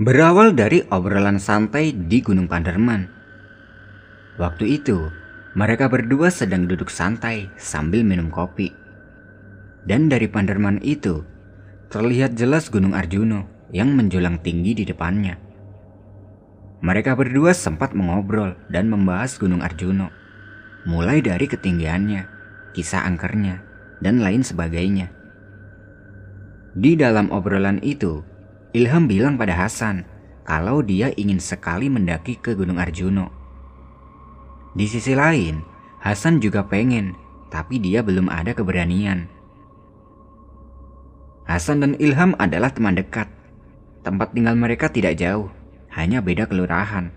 Berawal dari obrolan santai di Gunung Panderman. Waktu itu, mereka berdua sedang duduk santai sambil minum kopi. Dan dari Panderman itu, terlihat jelas Gunung Arjuno yang menjulang tinggi di depannya. Mereka berdua sempat mengobrol dan membahas Gunung Arjuno, mulai dari ketinggiannya, kisah angkernya, dan lain sebagainya. Di dalam obrolan itu, Ilham bilang pada Hasan kalau dia ingin sekali mendaki ke Gunung Arjuno. Di sisi lain, Hasan juga pengen, tapi dia belum ada keberanian. Hasan dan Ilham adalah teman dekat. Tempat tinggal mereka tidak jauh, hanya beda kelurahan.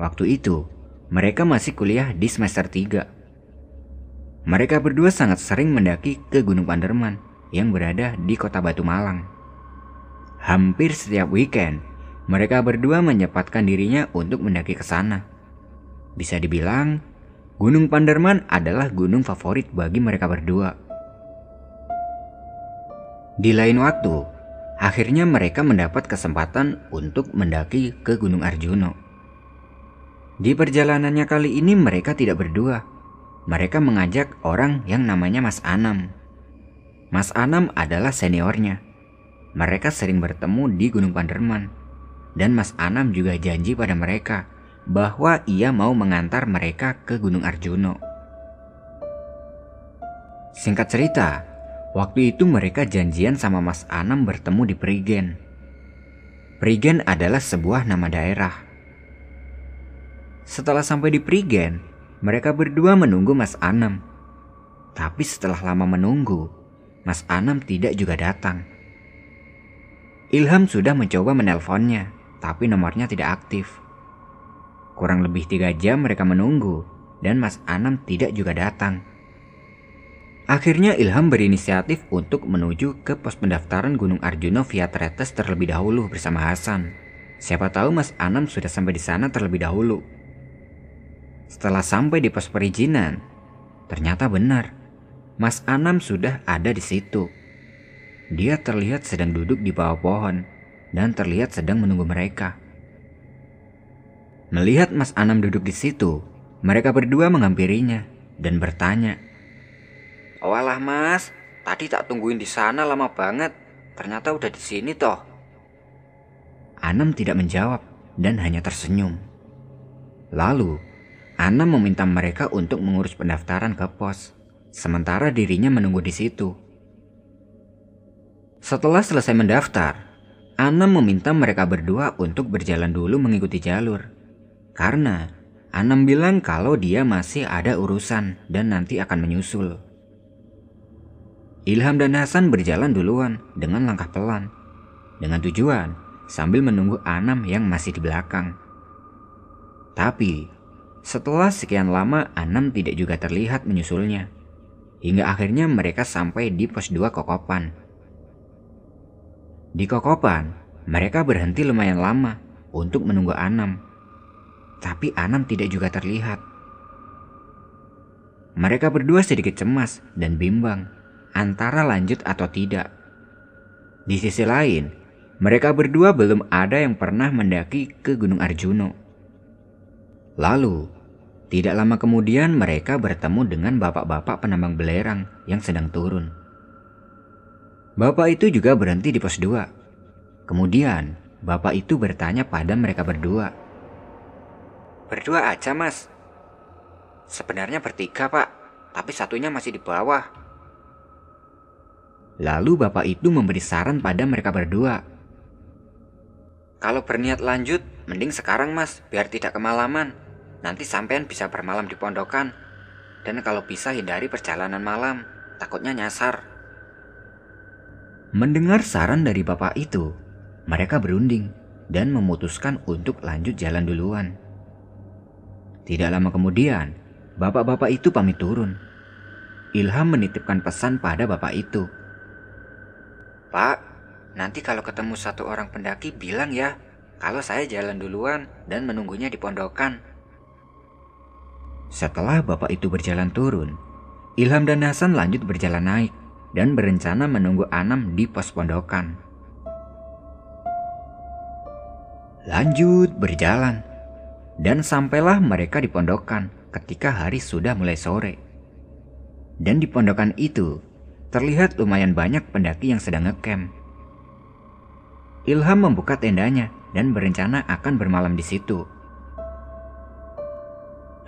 Waktu itu, mereka masih kuliah di semester 3. Mereka berdua sangat sering mendaki ke Gunung Panderman yang berada di kota Batu Malang. Hampir setiap weekend, mereka berdua menyempatkan dirinya untuk mendaki ke sana. Bisa dibilang, Gunung Panderman adalah gunung favorit bagi mereka berdua. Di lain waktu, akhirnya mereka mendapat kesempatan untuk mendaki ke Gunung Arjuno. Di perjalanannya kali ini mereka tidak berdua. Mereka mengajak orang yang namanya Mas Anam. Mas Anam adalah seniornya mereka sering bertemu di Gunung Panderman. Dan Mas Anam juga janji pada mereka bahwa ia mau mengantar mereka ke Gunung Arjuno. Singkat cerita, waktu itu mereka janjian sama Mas Anam bertemu di Prigen. Prigen adalah sebuah nama daerah. Setelah sampai di Prigen, mereka berdua menunggu Mas Anam. Tapi setelah lama menunggu, Mas Anam tidak juga datang. Ilham sudah mencoba menelponnya, tapi nomornya tidak aktif. Kurang lebih tiga jam mereka menunggu, dan Mas Anam tidak juga datang. Akhirnya Ilham berinisiatif untuk menuju ke pos pendaftaran Gunung Arjuno via Tretes terlebih dahulu bersama Hasan. Siapa tahu Mas Anam sudah sampai di sana terlebih dahulu. Setelah sampai di pos perizinan, ternyata benar. Mas Anam sudah ada di situ. Dia terlihat sedang duduk di bawah pohon dan terlihat sedang menunggu mereka. Melihat Mas Anam duduk di situ, mereka berdua menghampirinya dan bertanya, "Walah Mas, tadi tak tungguin di sana lama banget. Ternyata udah di sini toh." Anam tidak menjawab dan hanya tersenyum. Lalu, Anam meminta mereka untuk mengurus pendaftaran ke pos, sementara dirinya menunggu di situ. Setelah selesai mendaftar, Anam meminta mereka berdua untuk berjalan dulu mengikuti jalur. Karena Anam bilang kalau dia masih ada urusan dan nanti akan menyusul. Ilham dan Hasan berjalan duluan dengan langkah pelan. Dengan tujuan sambil menunggu Anam yang masih di belakang. Tapi setelah sekian lama Anam tidak juga terlihat menyusulnya. Hingga akhirnya mereka sampai di pos 2 Kokopan. Di Kokopan, mereka berhenti lumayan lama untuk menunggu Anam. Tapi Anam tidak juga terlihat. Mereka berdua sedikit cemas dan bimbang antara lanjut atau tidak. Di sisi lain, mereka berdua belum ada yang pernah mendaki ke Gunung Arjuno. Lalu, tidak lama kemudian mereka bertemu dengan bapak-bapak penambang belerang yang sedang turun. Bapak itu juga berhenti di pos 2. Kemudian, bapak itu bertanya pada mereka berdua. Berdua aja mas. Sebenarnya bertiga pak, tapi satunya masih di bawah. Lalu bapak itu memberi saran pada mereka berdua. Kalau berniat lanjut, mending sekarang mas, biar tidak kemalaman. Nanti sampean bisa bermalam di pondokan. Dan kalau bisa hindari perjalanan malam, takutnya nyasar. Mendengar saran dari bapak itu, mereka berunding dan memutuskan untuk lanjut jalan duluan. Tidak lama kemudian, bapak-bapak itu pamit turun. Ilham menitipkan pesan pada bapak itu. Pak, nanti kalau ketemu satu orang pendaki bilang ya, kalau saya jalan duluan dan menunggunya di pondokan. Setelah bapak itu berjalan turun, Ilham dan Hasan lanjut berjalan naik dan berencana menunggu Anam di pos pondokan. Lanjut berjalan, dan sampailah mereka di pondokan ketika hari sudah mulai sore. Dan di pondokan itu terlihat lumayan banyak pendaki yang sedang ngecamp. Ilham membuka tendanya dan berencana akan bermalam di situ.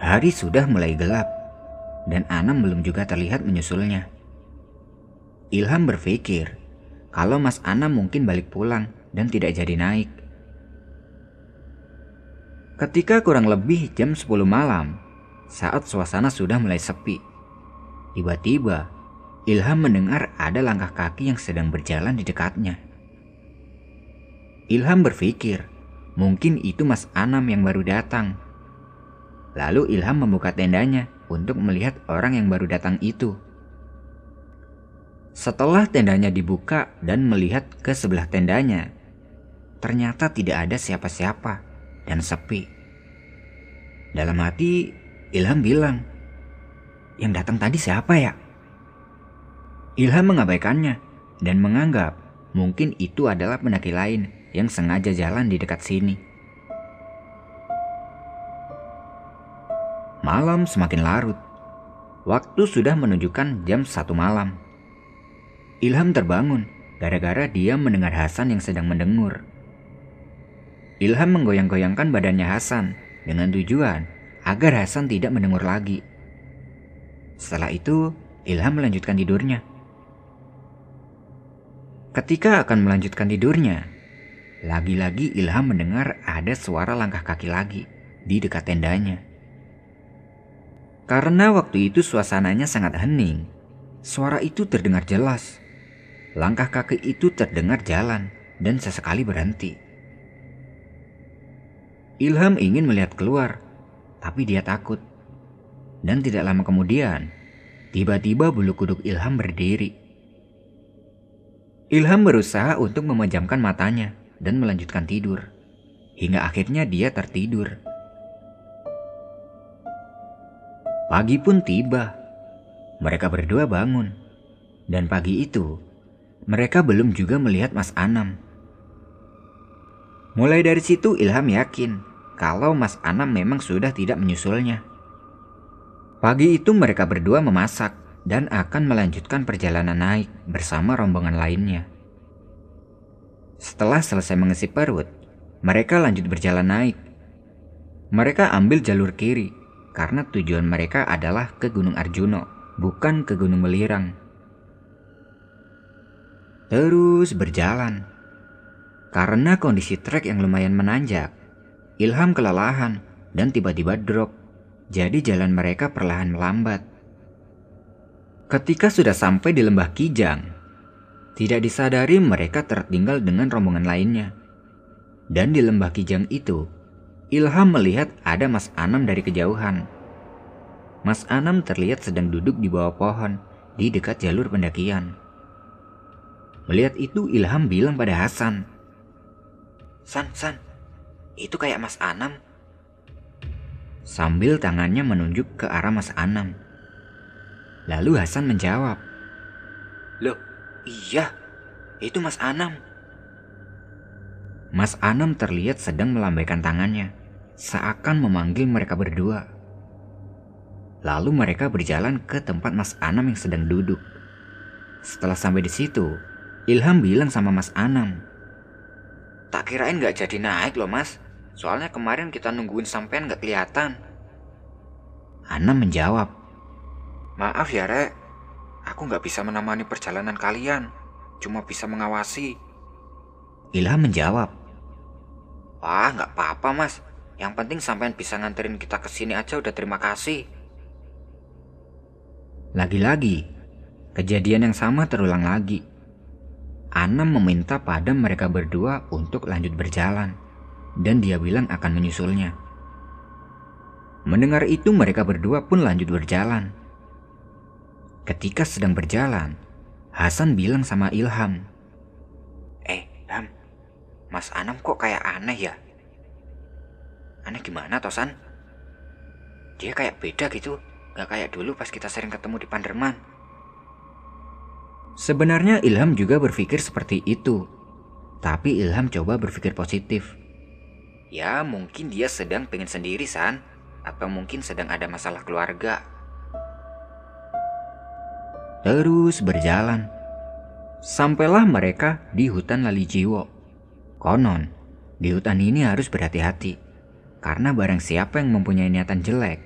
Hari sudah mulai gelap, dan Anam belum juga terlihat menyusulnya. Ilham berpikir kalau Mas Anam mungkin balik pulang dan tidak jadi naik. Ketika kurang lebih jam 10 malam, saat suasana sudah mulai sepi, tiba-tiba Ilham mendengar ada langkah kaki yang sedang berjalan di dekatnya. Ilham berpikir, mungkin itu Mas Anam yang baru datang. Lalu Ilham membuka tendanya untuk melihat orang yang baru datang itu. Setelah tendanya dibuka dan melihat ke sebelah tendanya, ternyata tidak ada siapa-siapa dan sepi. Dalam hati, Ilham bilang, "Yang datang tadi siapa ya?" Ilham mengabaikannya dan menganggap mungkin itu adalah pendaki lain yang sengaja jalan di dekat sini. Malam semakin larut. Waktu sudah menunjukkan jam satu malam. Ilham terbangun gara-gara dia mendengar Hasan yang sedang mendengur. Ilham menggoyang-goyangkan badannya Hasan dengan tujuan agar Hasan tidak mendengur lagi. Setelah itu, Ilham melanjutkan tidurnya. Ketika akan melanjutkan tidurnya, lagi-lagi Ilham mendengar ada suara langkah kaki lagi di dekat tendanya. Karena waktu itu suasananya sangat hening, suara itu terdengar jelas. Langkah kaki itu terdengar jalan dan sesekali berhenti. Ilham ingin melihat keluar, tapi dia takut. Dan tidak lama kemudian, tiba-tiba bulu kuduk Ilham berdiri. Ilham berusaha untuk memejamkan matanya dan melanjutkan tidur, hingga akhirnya dia tertidur. Pagi pun tiba. Mereka berdua bangun, dan pagi itu mereka belum juga melihat Mas Anam. Mulai dari situ, Ilham yakin kalau Mas Anam memang sudah tidak menyusulnya. Pagi itu mereka berdua memasak dan akan melanjutkan perjalanan naik bersama rombongan lainnya. Setelah selesai mengisi perut, mereka lanjut berjalan naik. Mereka ambil jalur kiri karena tujuan mereka adalah ke Gunung Arjuno, bukan ke Gunung Welirang. Terus berjalan. Karena kondisi trek yang lumayan menanjak, Ilham kelelahan dan tiba-tiba drop, jadi jalan mereka perlahan melambat. Ketika sudah sampai di lembah Kijang, tidak disadari mereka tertinggal dengan rombongan lainnya. Dan di lembah Kijang itu, Ilham melihat ada Mas Anam dari kejauhan. Mas Anam terlihat sedang duduk di bawah pohon di dekat jalur pendakian. Melihat itu Ilham bilang pada Hasan, San, San, itu kayak Mas Anam. Sambil tangannya menunjuk ke arah Mas Anam. Lalu Hasan menjawab, Loh, iya, itu Mas Anam. Mas Anam terlihat sedang melambaikan tangannya, seakan memanggil mereka berdua. Lalu mereka berjalan ke tempat Mas Anam yang sedang duduk. Setelah sampai di situ, Ilham bilang sama Mas Anam, Tak kirain gak jadi naik loh mas. Soalnya kemarin kita nungguin sampean gak kelihatan. Ana menjawab. Maaf ya Rek, aku gak bisa menemani perjalanan kalian. Cuma bisa mengawasi. Ilham menjawab. Wah gak apa-apa mas. Yang penting sampean bisa nganterin kita ke sini aja udah terima kasih. Lagi-lagi, kejadian yang sama terulang lagi. Anam meminta pada mereka berdua untuk lanjut berjalan, dan dia bilang akan menyusulnya. Mendengar itu, mereka berdua pun lanjut berjalan. Ketika sedang berjalan, Hasan bilang sama Ilham, "Eh, Ham, Mas Anam kok kayak aneh ya? Aneh gimana, Tosan? Dia kayak beda gitu, gak kayak dulu pas kita sering ketemu di Panderman." Sebenarnya Ilham juga berpikir seperti itu. Tapi Ilham coba berpikir positif. Ya mungkin dia sedang pengen sendiri San. Atau mungkin sedang ada masalah keluarga? Terus berjalan. Sampailah mereka di hutan Lali Jiwo Konon, di hutan ini harus berhati-hati. Karena barang siapa yang mempunyai niatan jelek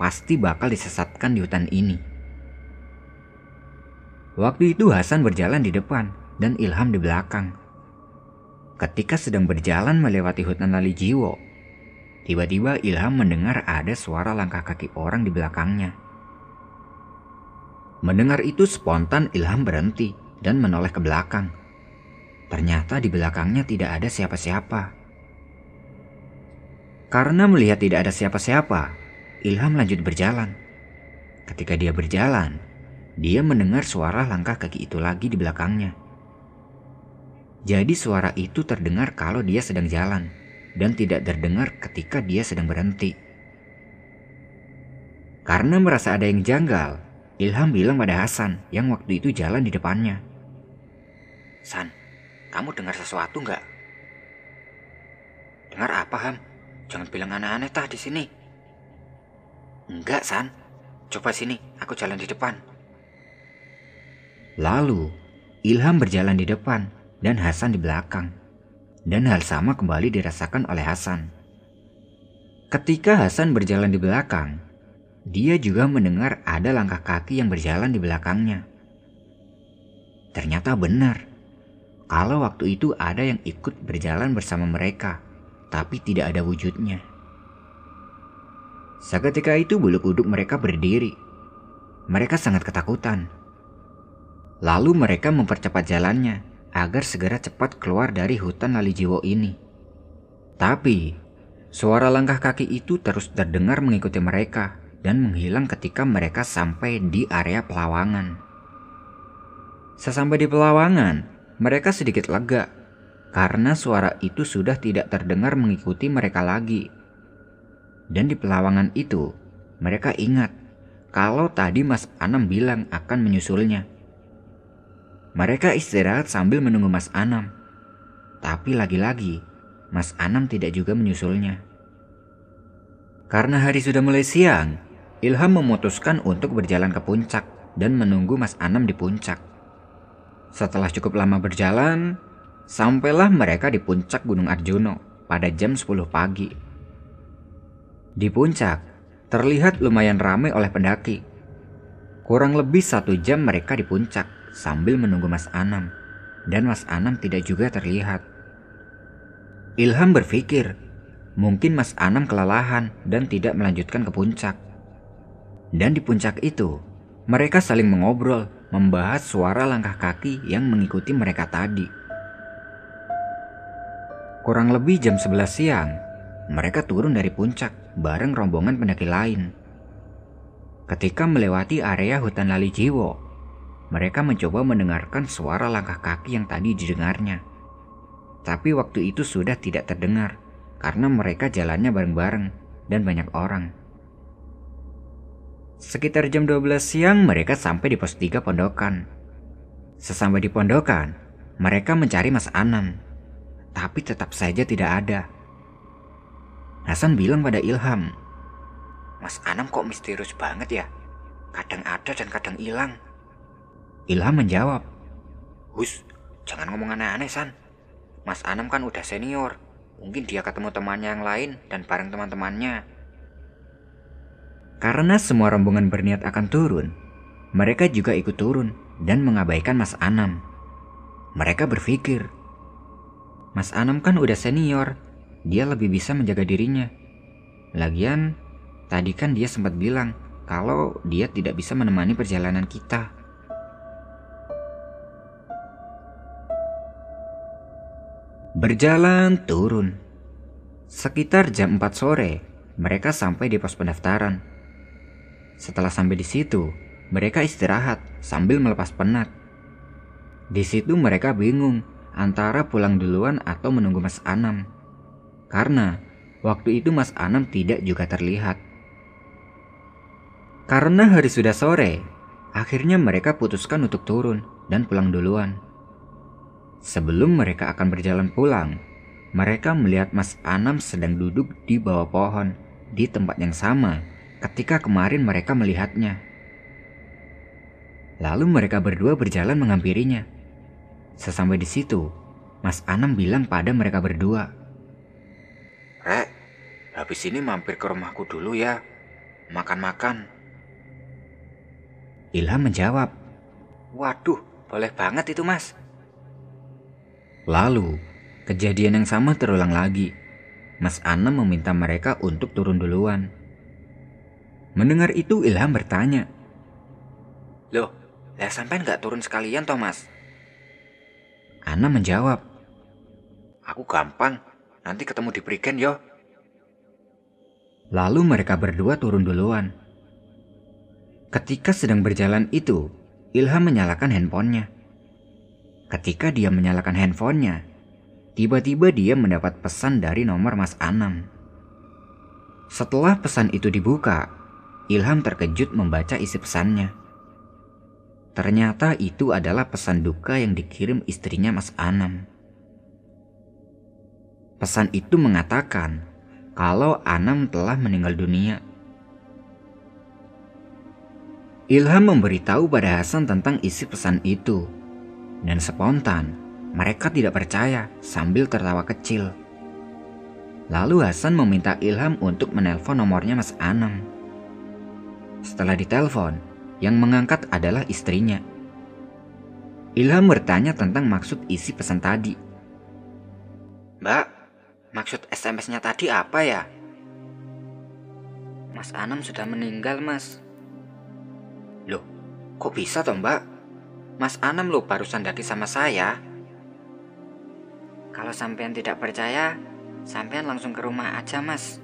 Pasti bakal disesatkan di hutan ini Waktu itu Hasan berjalan di depan dan Ilham di belakang Ketika sedang berjalan melewati hutan Lali Jiwo, tiba-tiba Ilham mendengar ada suara langkah kaki orang di belakangnya. Mendengar itu spontan Ilham berhenti dan menoleh ke belakang. Ternyata di belakangnya tidak ada siapa-siapa. Karena melihat tidak ada siapa-siapa, Ilham lanjut berjalan. Ketika dia berjalan, dia mendengar suara langkah kaki itu lagi di belakangnya. Jadi suara itu terdengar kalau dia sedang jalan dan tidak terdengar ketika dia sedang berhenti. Karena merasa ada yang janggal, Ilham bilang pada Hasan yang waktu itu jalan di depannya. San, kamu dengar sesuatu nggak? Dengar apa Ham? Jangan bilang aneh-aneh tah di sini. Enggak San, coba sini, aku jalan di depan. Lalu, Ilham berjalan di depan dan Hasan di belakang. Dan hal sama kembali dirasakan oleh Hasan. Ketika Hasan berjalan di belakang, dia juga mendengar ada langkah kaki yang berjalan di belakangnya. Ternyata benar, kalau waktu itu ada yang ikut berjalan bersama mereka, tapi tidak ada wujudnya. Seketika itu bulu kuduk mereka berdiri. Mereka sangat ketakutan. Lalu mereka mempercepat jalannya agar segera cepat keluar dari hutan Lalijiwo ini. Tapi, suara langkah kaki itu terus terdengar mengikuti mereka dan menghilang ketika mereka sampai di area pelawangan. Sesampai di pelawangan, mereka sedikit lega karena suara itu sudah tidak terdengar mengikuti mereka lagi. Dan di pelawangan itu, mereka ingat kalau tadi Mas Anam bilang akan menyusulnya. Mereka istirahat sambil menunggu Mas Anam. Tapi lagi-lagi, Mas Anam tidak juga menyusulnya. Karena hari sudah mulai siang, Ilham memutuskan untuk berjalan ke puncak dan menunggu Mas Anam di puncak. Setelah cukup lama berjalan, sampailah mereka di puncak Gunung Arjuno pada jam 10 pagi. Di puncak, terlihat lumayan ramai oleh pendaki. Kurang lebih satu jam mereka di puncak sambil menunggu Mas Anam, dan Mas Anam tidak juga terlihat. Ilham berpikir, mungkin Mas Anam kelelahan dan tidak melanjutkan ke puncak. Dan di puncak itu, mereka saling mengobrol, membahas suara langkah kaki yang mengikuti mereka tadi. Kurang lebih jam 11 siang, mereka turun dari puncak bareng rombongan pendaki lain. Ketika melewati area hutan Lali Jiwo, mereka mencoba mendengarkan suara langkah kaki yang tadi didengarnya. Tapi waktu itu sudah tidak terdengar karena mereka jalannya bareng-bareng dan banyak orang. Sekitar jam 12 siang mereka sampai di pos 3 pondokan. Sesampai di pondokan, mereka mencari Mas Anam. Tapi tetap saja tidak ada. Hasan bilang pada Ilham, Mas Anam kok misterius banget ya? Kadang ada dan kadang hilang. Ilham menjawab, Hus, jangan ngomong aneh-aneh San. Mas Anam kan udah senior. Mungkin dia ketemu temannya yang lain dan bareng teman-temannya. Karena semua rombongan berniat akan turun, mereka juga ikut turun dan mengabaikan Mas Anam. Mereka berpikir, Mas Anam kan udah senior, dia lebih bisa menjaga dirinya. Lagian, tadi kan dia sempat bilang kalau dia tidak bisa menemani perjalanan kita. Berjalan turun. Sekitar jam 4 sore, mereka sampai di pos pendaftaran. Setelah sampai di situ, mereka istirahat sambil melepas penat. Di situ mereka bingung antara pulang duluan atau menunggu Mas Anam. Karena waktu itu Mas Anam tidak juga terlihat. Karena hari sudah sore, akhirnya mereka putuskan untuk turun dan pulang duluan. Sebelum mereka akan berjalan pulang, mereka melihat Mas Anam sedang duduk di bawah pohon di tempat yang sama ketika kemarin mereka melihatnya. Lalu mereka berdua berjalan menghampirinya. Sesampai di situ, Mas Anam bilang pada mereka berdua, Rek, habis ini mampir ke rumahku dulu ya. Makan-makan. Ilham menjawab, Waduh, boleh banget itu mas. Lalu, kejadian yang sama terulang lagi. Mas Anam meminta mereka untuk turun duluan. Mendengar itu Ilham bertanya, Loh, lah sampai nggak turun sekalian Thomas? Ana menjawab, Aku gampang, nanti ketemu di Prigen yo. Lalu mereka berdua turun duluan. Ketika sedang berjalan itu, Ilham menyalakan handphonenya. Ketika dia menyalakan handphonenya, tiba-tiba dia mendapat pesan dari nomor Mas Anam. Setelah pesan itu dibuka, Ilham terkejut membaca isi pesannya. Ternyata itu adalah pesan duka yang dikirim istrinya Mas Anam. Pesan itu mengatakan kalau Anam telah meninggal dunia. Ilham memberitahu pada Hasan tentang isi pesan itu. Dan spontan, mereka tidak percaya sambil tertawa kecil. Lalu Hasan meminta Ilham untuk menelpon nomornya Mas Anam. Setelah ditelepon, yang mengangkat adalah istrinya. Ilham bertanya tentang maksud isi pesan tadi. Mbak, maksud SMS-nya tadi apa ya? Mas Anam sudah meninggal mas. Loh, kok bisa toh mbak? Mas Anam lo barusan daki sama saya. Kalau sampean tidak percaya, sampean langsung ke rumah aja mas.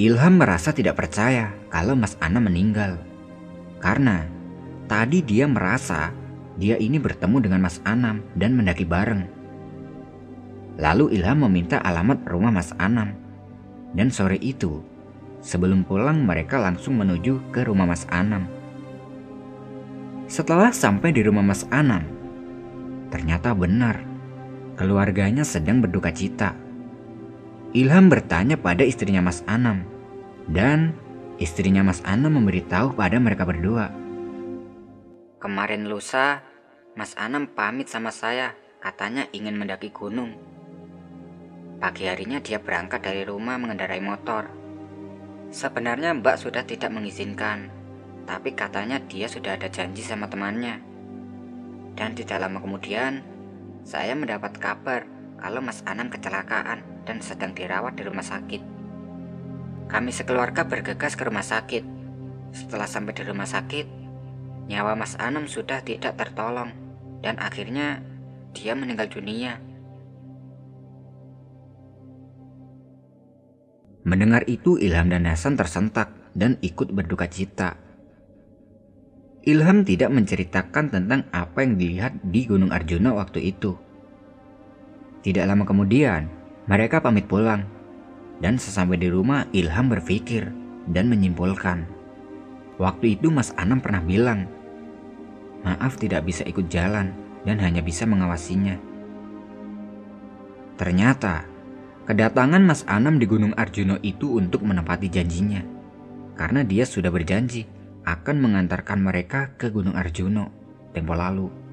Ilham merasa tidak percaya kalau Mas Anam meninggal. Karena tadi dia merasa dia ini bertemu dengan Mas Anam dan mendaki bareng. Lalu Ilham meminta alamat rumah Mas Anam. Dan sore itu, sebelum pulang mereka langsung menuju ke rumah Mas Anam. Setelah sampai di rumah Mas Anam, ternyata benar keluarganya sedang berduka cita. Ilham bertanya pada istrinya Mas Anam, dan istrinya Mas Anam memberitahu pada mereka berdua. Kemarin lusa, Mas Anam pamit sama saya, katanya ingin mendaki gunung. Pagi harinya dia berangkat dari rumah mengendarai motor. Sebenarnya Mbak sudah tidak mengizinkan, tapi katanya dia sudah ada janji sama temannya. Dan tidak lama kemudian, saya mendapat kabar kalau Mas Anam kecelakaan dan sedang dirawat di rumah sakit. Kami sekeluarga bergegas ke rumah sakit. Setelah sampai di rumah sakit, nyawa Mas Anam sudah tidak tertolong dan akhirnya dia meninggal dunia. Mendengar itu Ilham dan Hasan tersentak dan ikut berduka cita. Ilham tidak menceritakan tentang apa yang dilihat di Gunung Arjuna waktu itu. Tidak lama kemudian, mereka pamit pulang. Dan sesampai di rumah, Ilham berpikir dan menyimpulkan. Waktu itu Mas Anam pernah bilang, maaf tidak bisa ikut jalan dan hanya bisa mengawasinya. Ternyata, kedatangan Mas Anam di Gunung Arjuna itu untuk menepati janjinya. Karena dia sudah berjanji akan mengantarkan mereka ke Gunung Arjuna tempo lalu.